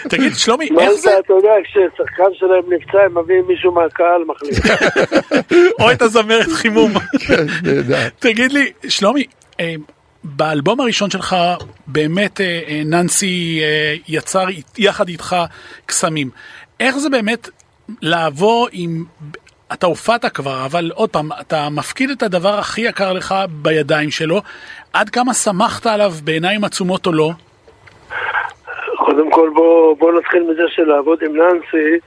תגיד, שלומי, מה איך זה, זה? אתה יודע, כששחקן שלהם נפצע, הם מביאים מישהו מהקהל מחליף. או את הזמרת חימום. כן. תגיד לי, שלומי, באלבום הראשון שלך באמת ננסי יצר יחד איתך קסמים. איך זה באמת לעבור עם... אתה הופעת כבר, אבל עוד פעם, אתה מפקיד את הדבר הכי יקר לך בידיים שלו. עד כמה שמחת עליו בעיניים עצומות או לא? קודם כל בוא, בוא נתחיל מזה שלעבוד עם ננסי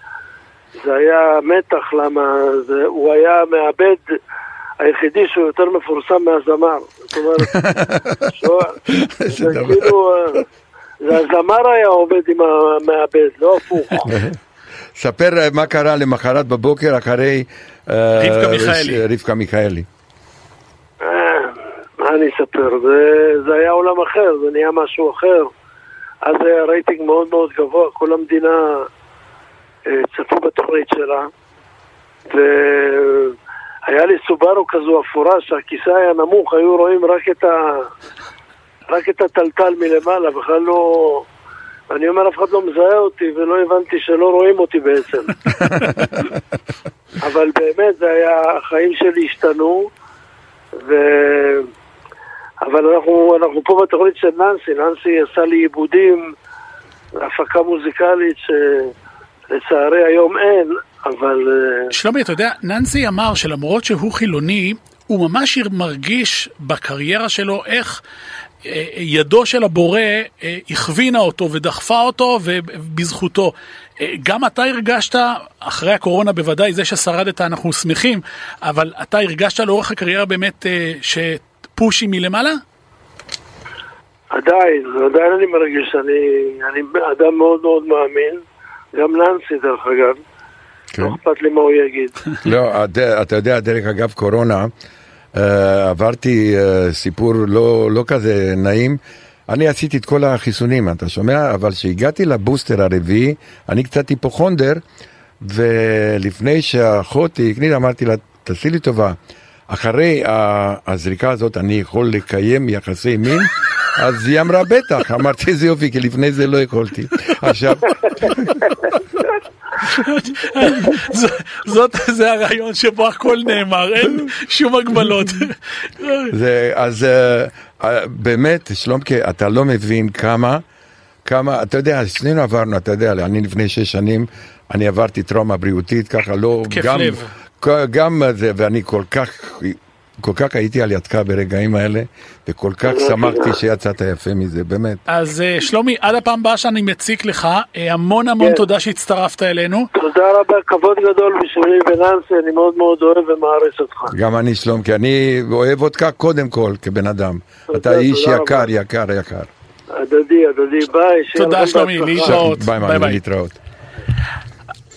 זה היה מתח, למה זה, הוא היה המעבד היחידי שהוא יותר מפורסם מהזמר. זאת אומרת, <laughs> שהוא, זה. כאילו, אה, זה הזמר היה עובד עם המעבד, לא הפוך. <laughs> ספר אה, מה קרה למחרת בבוקר אחרי... אה, רבקה מיכאלי. רבקה מיכאלי. אה, מה אני אספר? זה, זה היה עולם אחר, זה נהיה משהו אחר. אז היה רייטינג מאוד מאוד גבוה, כל המדינה צפו בתוכנית שלה. והיה לי סובארו כזו אפורה שהכיסא היה נמוך, היו רואים רק את ה... רק את הטלטל מלמעלה, בכלל לא... אני אומר, אף אחד לא מזהה אותי, ולא הבנתי שלא רואים אותי בעצם. <laughs> אבל באמת, זה היה, החיים שלי השתנו, ו... אבל אנחנו, אנחנו פה בתוכנית של ננסי, ננסי עשה לי עיבודים, הפקה מוזיקלית שלצערי היום אין, אבל אה, שלומי, אתה יודע, ננסי אמר שלמרות שהוא חילוני, הוא ממש מרגיש בקריירה שלו איך ידו של הבורא אה, הכווינה אותו ודחפה אותו ובזכותו. אה, גם אתה הרגשת, אחרי הקורונה בוודאי, זה ששרדת אנחנו שמחים, אבל אתה הרגשת לאורך הקריירה באמת אה, שפושים מלמעלה? עדיין, עדיין אני מרגיש שאני אני אדם מאוד מאוד מאמין, גם ננסי דרך אגב, כן. לא אכפת לי מה הוא יגיד. לא, אתה יודע, דרך אגב, קורונה, אה, עברתי אה, סיפור לא, לא כזה נעים. אני עשיתי את כל החיסונים, אתה שומע? אבל כשהגעתי לבוסטר הרביעי, אני קצת היפוכונדר, ולפני שהאחות הקנית, אמרתי לה, תעשי לי טובה, אחרי הזריקה הזאת אני יכול לקיים יחסי מין? <laughs> אז היא אמרה, בטח. <laughs> אמרתי, איזה יופי, כי לפני זה לא יכולתי. <laughs> עכשיו, זאת, זה הרעיון שבו הכל נאמר, אין שום הגבלות. זה, אז אה, אה, באמת, שלומקה, אתה לא מבין כמה, כמה, אתה יודע, שנינו עברנו, אתה יודע, אני לפני שש שנים, אני עברתי טראומה בריאותית, ככה לא, גם, לב. גם זה, ואני כל כך כל כך הייתי על ידך ברגעים האלה, וכל כך שמחתי שיצאת יפה מזה, באמת. אז אה, שלומי, עד הפעם הבאה שאני מציק לך, אה, המון המון כן. תודה שהצטרפת אלינו. תודה רבה, כבוד גדול בשבילי וננסי, אני מאוד מאוד אוהב ומעריץ אותך. גם אני שלום, כי אני אוהב אותך קודם כל כבן אדם. תודה, אתה איש תודה יקר, רבה. יקר, יקר. הדדי, הדדי, ביי. תודה, שלומי. להתראות. ביי, ביי, ביי, ביי. להתראות.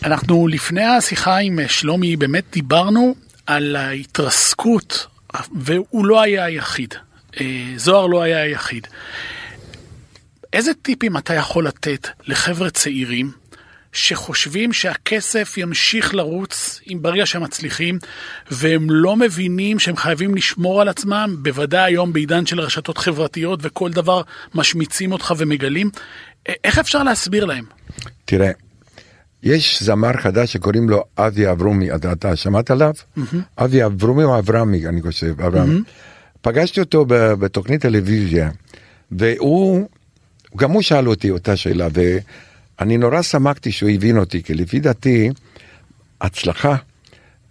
אנחנו לפני השיחה עם אה, שלומי באמת דיברנו על ההתרסקות, והוא לא היה היחיד. אה, זוהר לא היה היחיד. איזה טיפים אתה יכול לתת לחבר'ה צעירים שחושבים שהכסף ימשיך לרוץ אם ברגע שהם מצליחים, והם לא מבינים שהם חייבים לשמור על עצמם, בוודאי היום בעידן של רשתות חברתיות וכל דבר משמיצים אותך ומגלים, איך אפשר להסביר להם? תראה, יש זמר חדש שקוראים לו אבי אברומי, אתה, אתה שמעת עליו? אבי אברומי או אברמי, אני חושב, אברמי. פגשתי אותו בתוכנית טלוויזיה, והוא, גם הוא שאל אותי אותה שאלה, ואני נורא שמחתי שהוא הבין אותי, כי לפי דעתי, הצלחה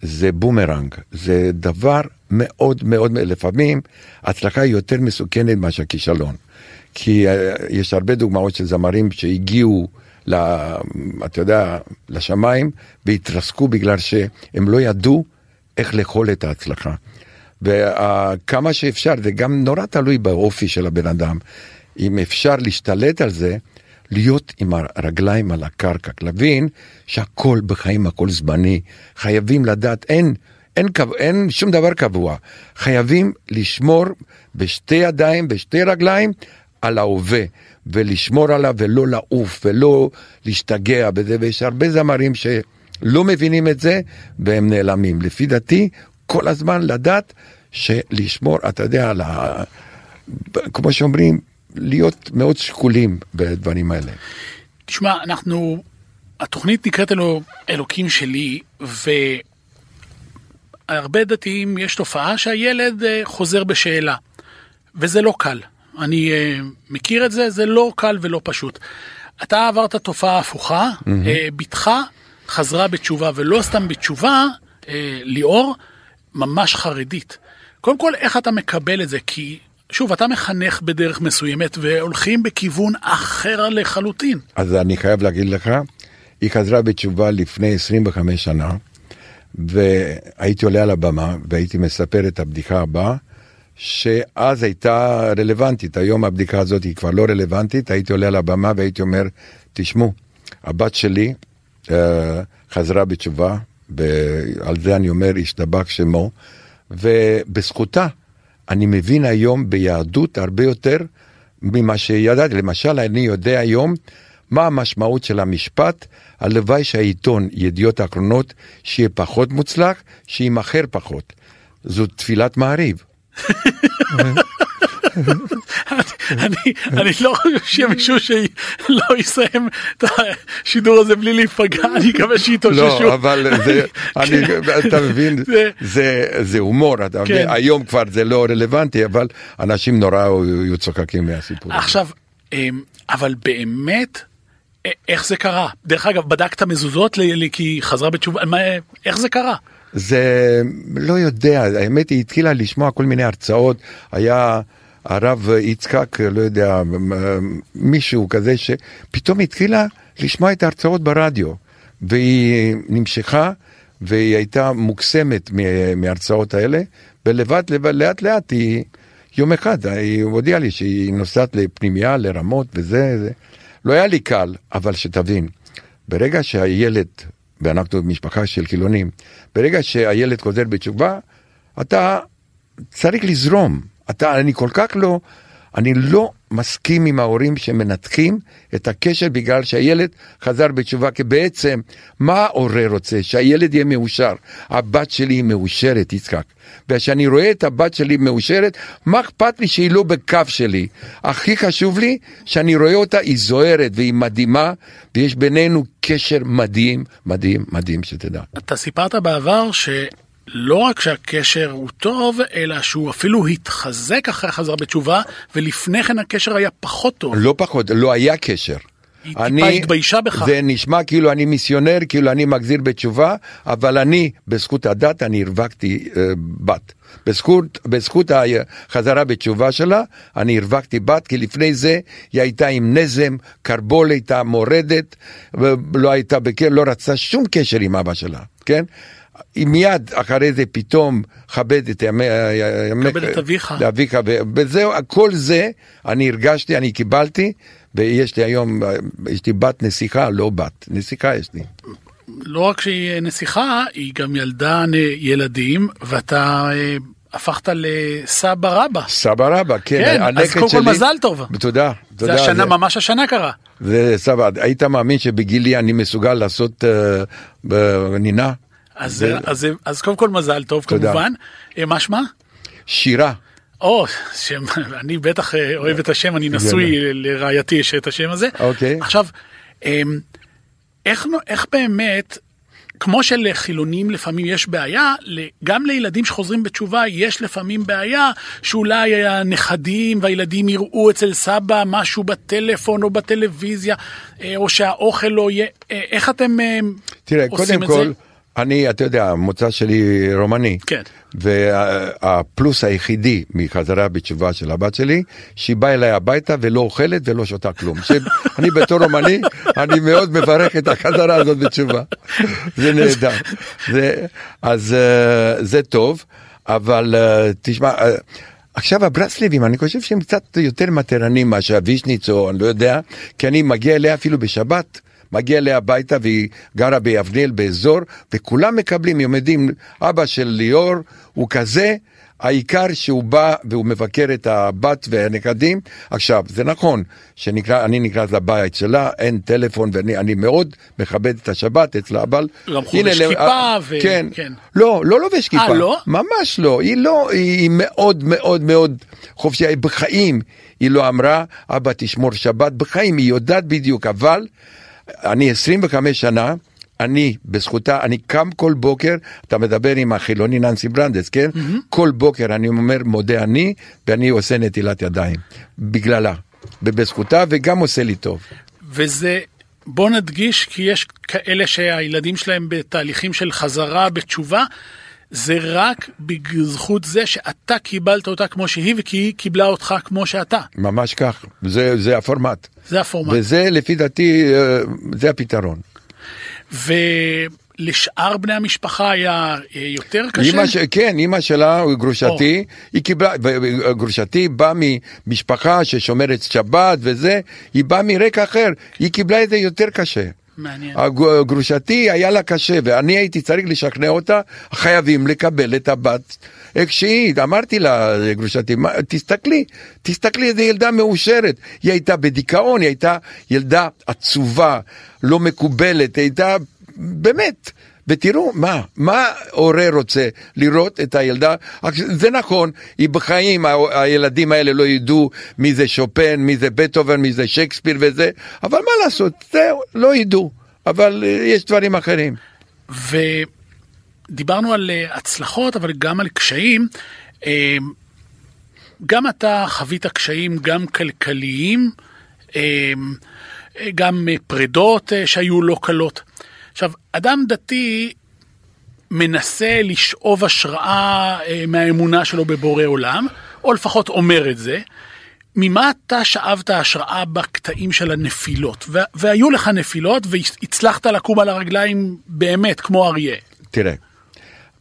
זה בומרנג, זה דבר מאוד מאוד, לפעמים הצלחה היא יותר מסוכנת מאשר כישלון. כי אה, יש הרבה דוגמאות של זמרים שהגיעו, אתה יודע, לשמיים והתרסקו בגלל שהם לא ידעו איך לאכול את ההצלחה. וכמה שאפשר, זה גם נורא תלוי באופי של הבן אדם. אם אפשר להשתלט על זה, להיות עם הרגליים על הקרקע, להבין שהכל בחיים, הכל זמני. חייבים לדעת, אין, אין, קב- אין שום דבר קבוע. חייבים לשמור בשתי ידיים, בשתי רגליים, על ההווה, ולשמור עליו ולא לעוף ולא להשתגע בזה, ויש הרבה זמרים שלא מבינים את זה והם נעלמים. לפי דעתי, כל הזמן לדעת שלשמור, אתה יודע, על ה... כמו שאומרים, להיות מאוד שקולים בדברים האלה. תשמע, אנחנו, התוכנית נקראת אלו, אלוקים שלי, והרבה דתיים יש תופעה שהילד אה, חוזר בשאלה, וזה לא קל. אני אה, מכיר את זה, זה לא קל ולא פשוט. אתה עברת תופעה הפוכה, אה, בתך חזרה בתשובה, ולא סתם בתשובה, אה, ליאור, ממש חרדית. קודם כל, איך אתה מקבל את זה? כי, שוב, אתה מחנך בדרך מסוימת, והולכים בכיוון אחר לחלוטין. אז אני חייב להגיד לך, היא חזרה בתשובה לפני 25 שנה, והייתי עולה על הבמה והייתי מספר את הבדיחה הבאה, שאז הייתה רלוונטית, היום הבדיקה הזאת היא כבר לא רלוונטית, הייתי עולה על הבמה והייתי אומר, תשמעו, הבת שלי אה, חזרה בתשובה, ועל זה אני אומר, השתבח שמו, ובזכותה אני מבין היום ביהדות הרבה יותר ממה שידעתי. למשל, אני יודע היום מה המשמעות של המשפט, הלוואי שהעיתון, ידיעות אחרונות, שיהיה פחות מוצלח, שימכר פחות. זו תפילת מעריב. אני, אני לא חושב שיהיה מישהו שלא יסיים את השידור הזה בלי להיפגע, אני מקווה שיתאוששו. לא, אבל זה, <laughs> אני, אתה מבין, זה- זה, הומור, כן. היום כבר זה לא רלוונטי, אבל אנשים נורא היו צוחקים מהסיפור. עכשיו, אמ, אבל באמת, איך זה קרה? דרך אגב, בדקת מזוזות ל- ל- כי חזרה בתשובה, מה- איך זה קרה? זה לא יודע, האמת היא התחילה לשמוע כל מיני הרצאות, היה הרב יצחק, לא יודע, מישהו כזה שפתאום התחילה לשמוע את ההרצאות ברדיו, והיא נמשכה והיא הייתה מוקסמת מה- מההרצאות האלה, ולבד, לבד, לאט לאט היא, יום אחד היא הודיעה לי שהיא נוסעת לפנימייה, לרמות וזה, זה. לא היה לי קל, אבל שתבין, ברגע שהילד, ואנחנו משפחה של חילונים, ברגע שהילד חוזר בתשובה, אתה צריך לזרום. אתה, אני כל כך לא, אני לא מסכים עם ההורים שמנתחים את הקשר בגלל שהילד חזר בתשובה, כי בעצם, מה ההורה רוצה? שהילד יהיה מאושר. הבת שלי היא מאושרת, יצחק. וכשאני רואה את הבת שלי מאושרת, מה אכפת לי שהיא לא בקו שלי? הכי חשוב לי שאני רואה אותה, היא זוהרת והיא מדהימה, ויש בינינו קשר מדהים, מדהים, מדהים, שתדע. אתה סיפרת בעבר שלא רק שהקשר הוא טוב, אלא שהוא אפילו התחזק אחרי החזרה בתשובה, ולפני כן הקשר היה פחות טוב. לא פחות, לא היה קשר. היא טיפה התביישה בך. זה נשמע כאילו אני מיסיונר, כאילו אני מחזיר בתשובה, אבל אני, בזכות הדת, אני הרווחתי אה, בת. בזכות, בזכות החזרה בתשובה שלה, אני הרווחתי בת, כי לפני זה היא הייתה עם נזם, קרבול הייתה מורדת, לא הייתה בקר, לא רצתה שום קשר עם אבא שלה, כן? מיד אחרי זה פתאום כבד את ימי... כבד את אביך. אביך, וזהו, כל זה אני הרגשתי, אני קיבלתי, ויש לי היום, יש לי בת נסיכה, לא בת, נסיכה יש לי. לא רק שהיא נסיכה, היא גם ילדה ילדים, ואתה אה, הפכת לסבא רבא. סבא רבא, כן. כן, אז קודם כל מזל טוב. תודה, תודה. זה השנה, זה... ממש השנה קרה. זה סבא, היית מאמין שבגילי אני מסוגל לעשות uh, נינה? אז, ו... אז, אז, אז קודם כל מזל טוב תודה. כמובן. אה, מה שמה? שירה. או, שם, <laughs> אני בטח אוהב את השם, אני נשוי, לרעייתי יש את השם הזה. אוקיי. עכשיו, אמ, איך, איך באמת, כמו שלחילונים לפעמים יש בעיה, גם לילדים שחוזרים בתשובה יש לפעמים בעיה שאולי הנכדים והילדים יראו אצל סבא משהו בטלפון או בטלוויזיה, אה, או שהאוכל לא יהיה, אה, איך אתם תראה, עושים את כל, זה? תראה, קודם כל, אני, אתה יודע, המוצא שלי רומני. כן. והפלוס היחידי מחזרה בתשובה של הבת שלי, שהיא באה אליי הביתה ולא אוכלת ולא שותה כלום. <laughs> אני בתור רומני, אני מאוד מברך את החזרה הזאת בתשובה. זה נהדר. זה, אז אה, זה טוב, אבל אה, תשמע... אה, עכשיו הברסלבים, אני חושב שהם קצת יותר מטרנים מאשר וישניץ או אני לא יודע, כי אני מגיע אליה אפילו בשבת, מגיע אליה הביתה והיא גרה ביבנאל באזור, וכולם מקבלים, יודעים, אבא של ליאור הוא כזה, העיקר שהוא בא והוא מבקר את הבת והנכדים. עכשיו, זה נכון שאני נכנס לבית שלה, אין טלפון, ואני מאוד מכבד את השבת אצלה, אבל... לא חובש כיפה ו... כן, כן. לא, לא לובש כיפה. אה, לא? ממש לא. היא לא, היא מאוד מאוד מאוד חופשייה. בחיים היא לא אמרה, אבא תשמור שבת, בחיים היא יודעת בדיוק, אבל... אני 25 שנה, אני, בזכותה, אני קם כל בוקר, אתה מדבר עם החילוני ננסי ברנדס, כן? Mm-hmm. כל בוקר אני אומר, מודה אני, ואני עושה נטילת ידיים. בגללה. ובזכותה, וגם עושה לי טוב. וזה, בוא נדגיש, כי יש כאלה שהילדים שלהם בתהליכים של חזרה בתשובה. זה רק בזכות זה שאתה קיבלת אותה כמו שהיא וכי היא קיבלה אותך כמו שאתה. ממש כך, זה, זה הפורמט. זה הפורמט. וזה לפי דעתי, אה, זה הפתרון. ולשאר בני המשפחה היה אה, יותר קשה? אמא ש... כן, אימא שלה, גרושתי, או. היא קיבלה, גרושתי באה ממשפחה ששומרת שבת וזה, היא באה מרקע אחר, היא קיבלה את זה יותר קשה. מעניין. גרושתי היה לה קשה, ואני הייתי צריך לשכנע אותה, חייבים לקבל את הבת איך שהיא. אמרתי לה, גרושתי, תסתכלי, תסתכלי, איזה ילדה מאושרת. היא הייתה בדיכאון, היא הייתה ילדה עצובה, לא מקובלת, היא הייתה, באמת. ותראו, מה, מה הורה רוצה? לראות את הילדה? זה נכון, היא בחיים, הילדים האלה לא ידעו מי זה שופן, מי זה בטהובן, מי זה שייקספיר וזה, אבל מה לעשות, זהו, לא ידעו, אבל אה, יש דברים אחרים. ודיברנו על אה, הצלחות, אבל גם על קשיים. אה, גם אתה חווית קשיים גם כלכליים, גם פרדות שהיו לא קלות. עכשיו, אדם דתי מנסה לשאוב השראה אה, מהאמונה שלו בבורא עולם, או לפחות אומר את זה. ממה אתה שאבת השראה בקטעים של הנפילות? והיו לך נפילות והצלחת לקום על הרגליים באמת כמו אריה. תראה,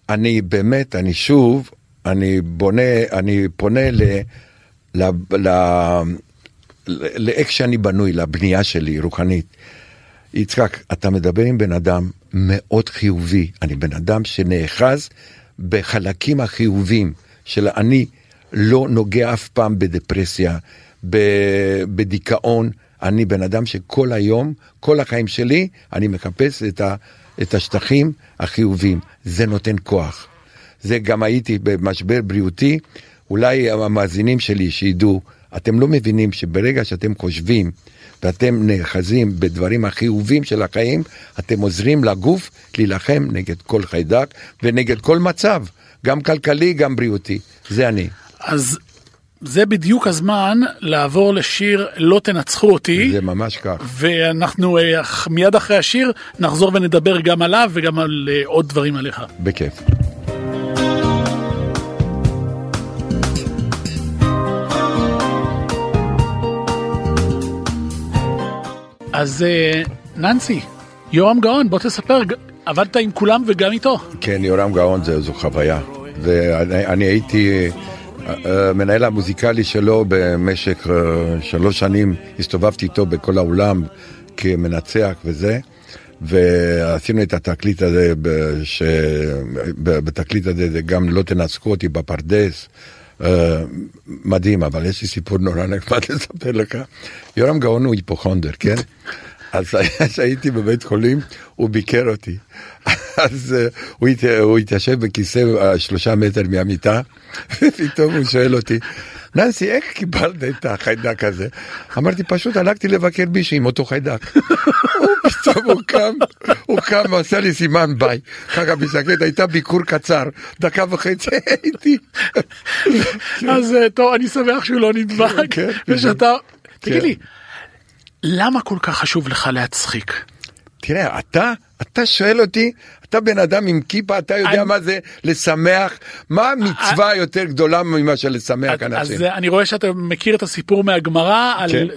אני באמת, אני שוב, אני בונה, אני פונה ל... ל... ל... לאיך שאני בנוי, לבנייה שלי, רוחנית. יצחק, אתה מדבר עם בן אדם מאוד חיובי. אני בן אדם שנאחז בחלקים החיובים של אני לא נוגע אף פעם בדפרסיה, בדיכאון. אני בן אדם שכל היום, כל החיים שלי, אני מחפש את, ה, את השטחים החיובים. זה נותן כוח. זה גם הייתי במשבר בריאותי, אולי המאזינים שלי שידעו, אתם לא מבינים שברגע שאתם חושבים ואתם נאחזים בדברים החיובים של החיים, אתם עוזרים לגוף להילחם נגד כל חיידק ונגד כל מצב, גם כלכלי, גם בריאותי. זה אני. אז זה בדיוק הזמן לעבור לשיר לא תנצחו אותי. זה ממש כך. ואנחנו אה, מיד אחרי השיר נחזור ונדבר גם עליו וגם על אה, עוד דברים עליך. בכיף. אז אה, ננסי, יורם גאון, בוא תספר, עבדת עם כולם וגם איתו. כן, יורם גאון זה, זו חוויה. ואני אני הייתי אה, המנהל המוזיקלי שלו במשך אה, שלוש שנים, הסתובבתי איתו בכל העולם כמנצח וזה. ועשינו את התקליט הזה, ש... בתקליט הזה זה גם לא תנצחו אותי בפרדס. Uh, מדהים, אבל יש לי סיפור נורא נחמד לספר לך. יורם גאון הוא היפוכונדר, כן? אז <laughs> כשהייתי בבית חולים, הוא ביקר אותי. <laughs> אז uh, הוא, הת... הוא התיישב בכיסא uh, שלושה מטר מהמיטה, <laughs> ופתאום הוא שואל אותי, ננסי, איך קיבלת את החיידק הזה? אמרתי, פשוט הלכתי לבקר מישהו עם אותו חיידק. הוא פתאום הוא קם, הוא קם ועשה לי סימן ביי. ככה בשקט, הייתה ביקור קצר, דקה וחצי הייתי. אז טוב, אני שמח שהוא לא נדבק, כן, ושאתה, תגיד לי, למה כל כך חשוב לך להצחיק? תראה, אתה, אתה שואל אותי, אתה בן אדם עם כיפה, אתה יודע אני- מה זה לשמח? מה המצווה יותר גדולה ממה שלשמח אז אנשים? אה, אני רואה שאתה מכיר את הסיפור מהגמרא, על כן.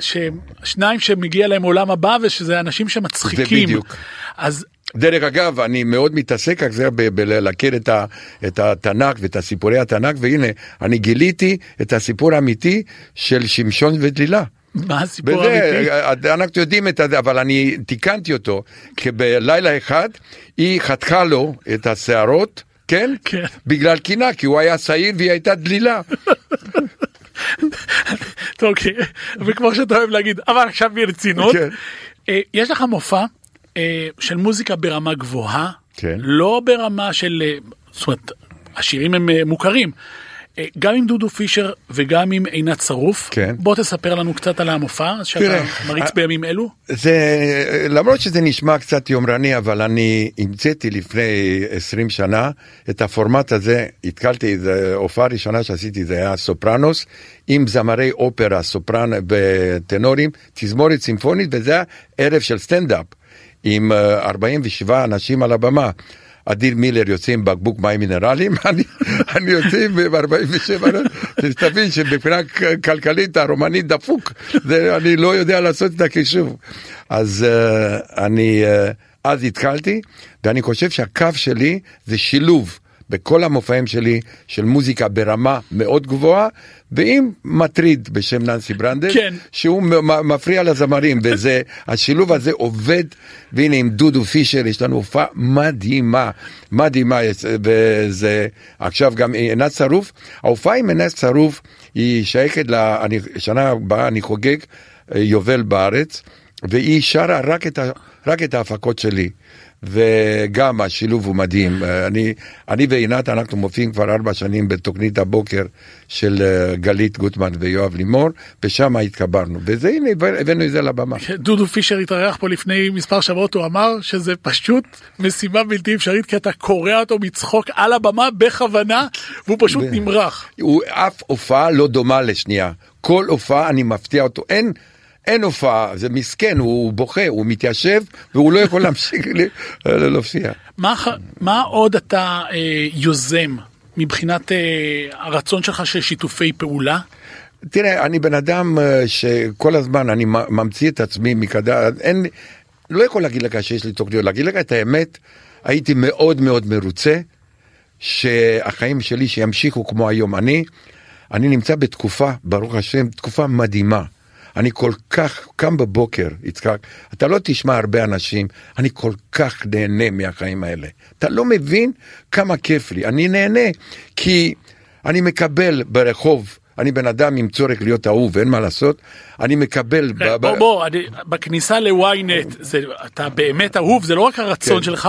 שניים שמגיע להם עולם הבא ושזה אנשים שמצחיקים. בדיוק. אז דרך אגב, אני מאוד מתעסק על זה בלהכיר את, ה, את התנ"ך ואת הסיפורי התנ"ך, והנה, אני גיליתי את הסיפור האמיתי של שמשון ודלילה. מה הסיפור וזה, האמיתי? אנחנו יודעים את זה, אבל אני תיקנתי אותו, כי בלילה אחד היא חתכה לו את השערות, כן? כן. בגלל קינה, כי הוא היה שעיר והיא הייתה דלילה. <laughs> טוב. וכמו שאתה אוהב להגיד, אבל עכשיו ברצינות, כן. אה, יש לך מופע אה, של מוזיקה ברמה גבוהה, כן. לא ברמה של, אה, זאת אומרת, השירים הם אה, מוכרים. אה, גם עם דודו פישר וגם עם עינת שרוף, כן. בוא תספר לנו קצת על המופע שאתה תראה, מריץ אה, בימים אלו. זה, למרות שזה נשמע קצת יומרני, אבל אני המצאתי לפני 20 שנה את הפורמט הזה, התקלתי, זו הופעה ראשונה שעשיתי, זה היה סופרנוס, עם זמרי אופרה, סופרן וטנורים, תזמורת סימפונית, וזה היה ערב של סטנדאפ, עם אה, 47 אנשים על הבמה. אדיר מילר יוצא עם בקבוק מים מינרליים, <laughs> אני, אני יוצא עם 47, תבין שמבחינה כלכלית הרומנית דפוק, זה, אני לא יודע לעשות את החישוב. אז uh, אני uh, אז התחלתי, ואני חושב שהקו שלי זה שילוב. בכל המופעים שלי של מוזיקה ברמה מאוד גבוהה, ועם מטריד בשם ננסי ברנדל, כן. שהוא מפריע לזמרים, וזה, <laughs> השילוב הזה עובד, והנה עם דודו פישר יש לנו הופעה מדהימה, מדהימה, וזה, עכשיו גם עינת שרוף, ההופעה עם עינת שרוף היא שייכת, ל, אני, שנה הבאה אני חוגג אה, יובל בארץ, והיא שרה רק את, ה, רק את ההפקות שלי. וגם השילוב הוא מדהים. אה, אני, אני ועינת, אנחנו מופיעים כבר ארבע שנים בתוכנית הבוקר של אה, גלית גוטמן ויואב לימור, ושם התקברנו. וזה, הנה, הבאנו את זה לבמה. דודו פישר התארח פה לפני מספר שבועות, הוא אמר שזה פשוט משימה בלתי אפשרית, כי אתה קורע אותו מצחוק על הבמה בכוונה, והוא פשוט ו- נמרח. הוא, אף הופעה לא דומה לשנייה. כל הופעה אני מפתיע אותו. אין, אין הופעה, זה מסכן, הוא בוכה, הוא מתיישב, והוא לא יכול <laughs> להמשיך ל- להופיע. מה, עוד אתה אה, יוזם מבחינת אה, הרצון שלך של שיתופי פעולה? תראה, אני בן אדם אה, שכל הזמן אני ממציא את עצמי מקדם, אין, לא יכול להגיד לך שיש לי תוכניות, להגיד לך את האמת, הייתי מאוד מאוד מרוצה שהחיים שלי שימשיכו כמו היום. אני, אני נמצא בתקופה, ברוך השם, תקופה מדהימה. אני כל כך קם בבוקר, יצחק, אתה לא תשמע הרבה אנשים, אני כל כך נהנה מהחיים האלה. אתה לא מבין כמה כיף לי. אני נהנה כי אני מקבל ברחוב, אני בן אדם עם צורך להיות אהוב, אין מה לעשות, אני מקבל... ב- ב- בוא, בוא, אני, בכניסה ל-ynet, זה, אתה באמת אהוב, זה לא רק הרצון כן. שלך,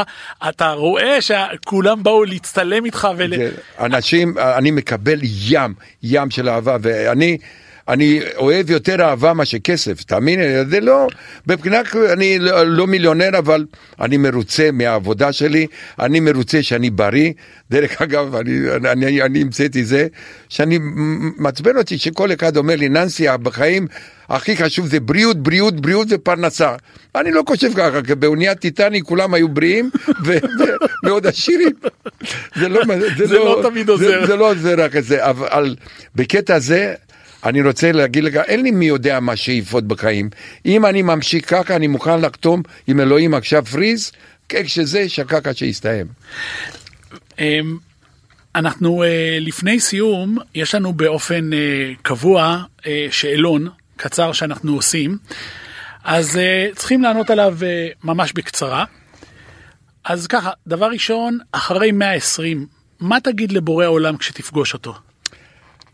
אתה רואה שכולם באו להצטלם איתך ול... כן, אנשים, אני מקבל ים, ים של אהבה, ואני, אני אוהב יותר אהבה מאשר כסף, תאמין לי, זה לא, מבחינה, אני לא, לא מיליונר, אבל אני מרוצה מהעבודה שלי, אני מרוצה שאני בריא. דרך <laughs> אגב, אני, אני, אני המצאתי זה, שאני מעצבן אותי שכל אחד אומר לי, ננסי, בחיים הכי חשוב זה בריאות, בריאות, בריאות ופרנסה. אני לא חושב ככה, כי באוניית טיטניק כולם היו בריאים <laughs> ומאוד עשירים. זה לא, זה, זה לא, לא תמיד עוזר. זה, זה לא עוזר רק את זה, אבל בקטע הזה, אני רוצה להגיד לך, אין לי מי יודע מה שאיפות בחיים. אם אני ממשיך ככה, אני מוכן לחתום עם אלוהים עכשיו פריז, כשזה שקקה שיסתיים. אמ, אנחנו אה, לפני סיום, יש לנו באופן אה, קבוע אה, שאלון קצר שאנחנו עושים, אז צריכים לענות עליו ממש בקצרה. אז ככה, דבר ראשון, אחרי 120, מה תגיד לבורא העולם כשתפגוש אותו?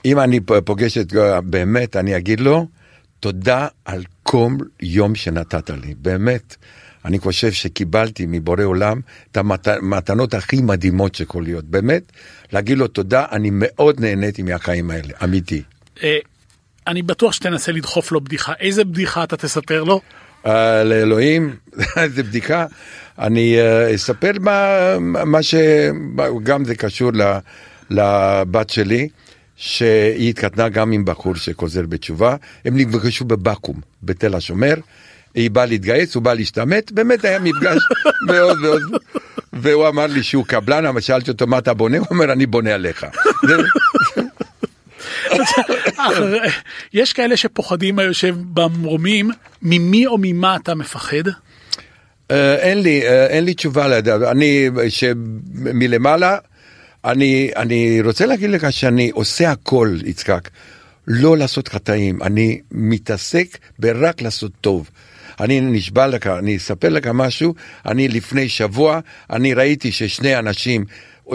אם אני פוגש את באמת, אני אגיד לו, תודה על כל יום שנתת לי, באמת. אני חושב שקיבלתי מבורא עולם את המתנות הכי מדהימות שיכול להיות. באמת, להגיד לו תודה, אני מאוד נהניתי מהחיים האלה, אמיתי. אה, אני בטוח שתנסה לדחוף לו בדיחה. איזה בדיחה אתה תספר לו? אה, לאלוהים, <laughs> איזה בדיחה. אני אה, אספר מה שגם זה קשור לבת שלי. שהיא התקטנה גם עם בחור שחוזר בתשובה, הם נפגשו בבקו"ם, בתל השומר, היא באה להתגייס, הוא בא להשתמט, באמת היה מפגש <laughs> מאוד מאוד, והוא אמר לי שהוא קבלן, אבל שאלתי אותו מה אתה בונה, הוא אומר אני בונה עליך. <laughs> יש כאלה שפוחדים היושב במרומים, ממי או ממה אתה מפחד? אה, אין לי, אה, אין לי תשובה אני, שמלמעלה, אני, אני רוצה להגיד לך שאני עושה הכל, יצחק, לא לעשות חטאים, אני מתעסק ברק לעשות טוב. אני נשבע לך, אני אספר לך משהו, אני לפני שבוע, אני ראיתי ששני אנשים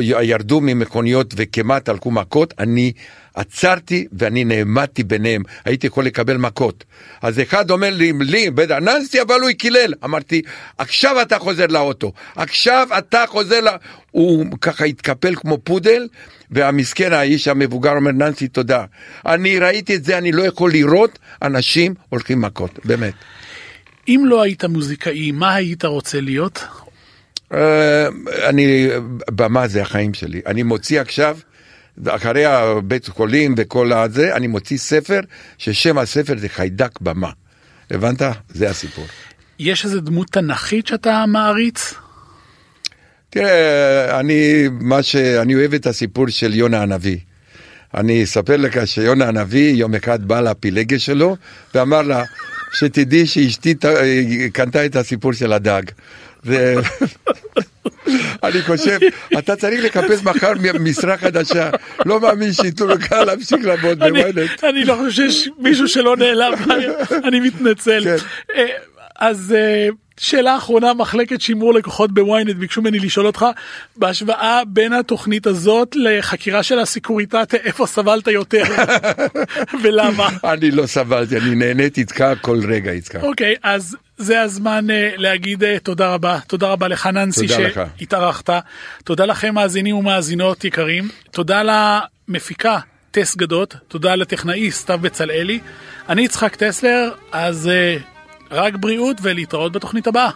ירדו ממכוניות וכמעט הלכו מכות, אני עצרתי ואני נעמדתי ביניהם, הייתי יכול לקבל מכות. אז אחד אומר לי, לי, ננסי, אבל הוא קילל. אמרתי, עכשיו אתה חוזר לאוטו, עכשיו אתה חוזר ל... הוא ככה התקפל כמו פודל, והמסכן, האיש המבוגר אומר, ננסי, תודה. אני ראיתי את זה, אני לא יכול לראות אנשים הולכים מכות, באמת. אם לא היית מוזיקאי, מה היית רוצה להיות? אה, אני, במה זה החיים שלי. אני מוציא עכשיו, אחרי הבית חולים וכל הזה, אני מוציא ספר, ששם הספר זה חיידק במה. הבנת? זה הסיפור. יש איזה דמות תנכית שאתה מעריץ? תראה, אני, מה ש... אני אוהב את הסיפור של יונה הנביא. אני אספר לך שיונה הנביא יום אחד בא לפילגה שלו ואמר לה, שתדעי שאשתי קנתה את הסיפור של הדג. <laughs> אני חושב, אתה צריך לחפש מחר משרה חדשה, לא מאמין שייתנו לך להמשיך לעבוד בוויינט. אני לא חושב שיש מישהו שלא נעלם, אני מתנצל. כן. אה, אז אה, שאלה אחרונה, מחלקת שימור לקוחות בוויינט ביקשו ממני לשאול אותך, בהשוואה בין התוכנית הזאת לחקירה של הסיקוריטטה, איפה סבלת יותר <laughs> ולמה? אני לא סבלתי, אני נהניתי איתך כל רגע איתך. אוקיי, אז זה הזמן uh, להגיד uh, תודה רבה, תודה רבה לך ננסי שהתארחת, תודה לכם מאזינים ומאזינות יקרים, תודה למפיקה טס גדות, תודה לטכנאי סתיו בצלאלי, אני יצחק טסלר, אז... Uh, רק בריאות ולהתראות בתוכנית הבאה.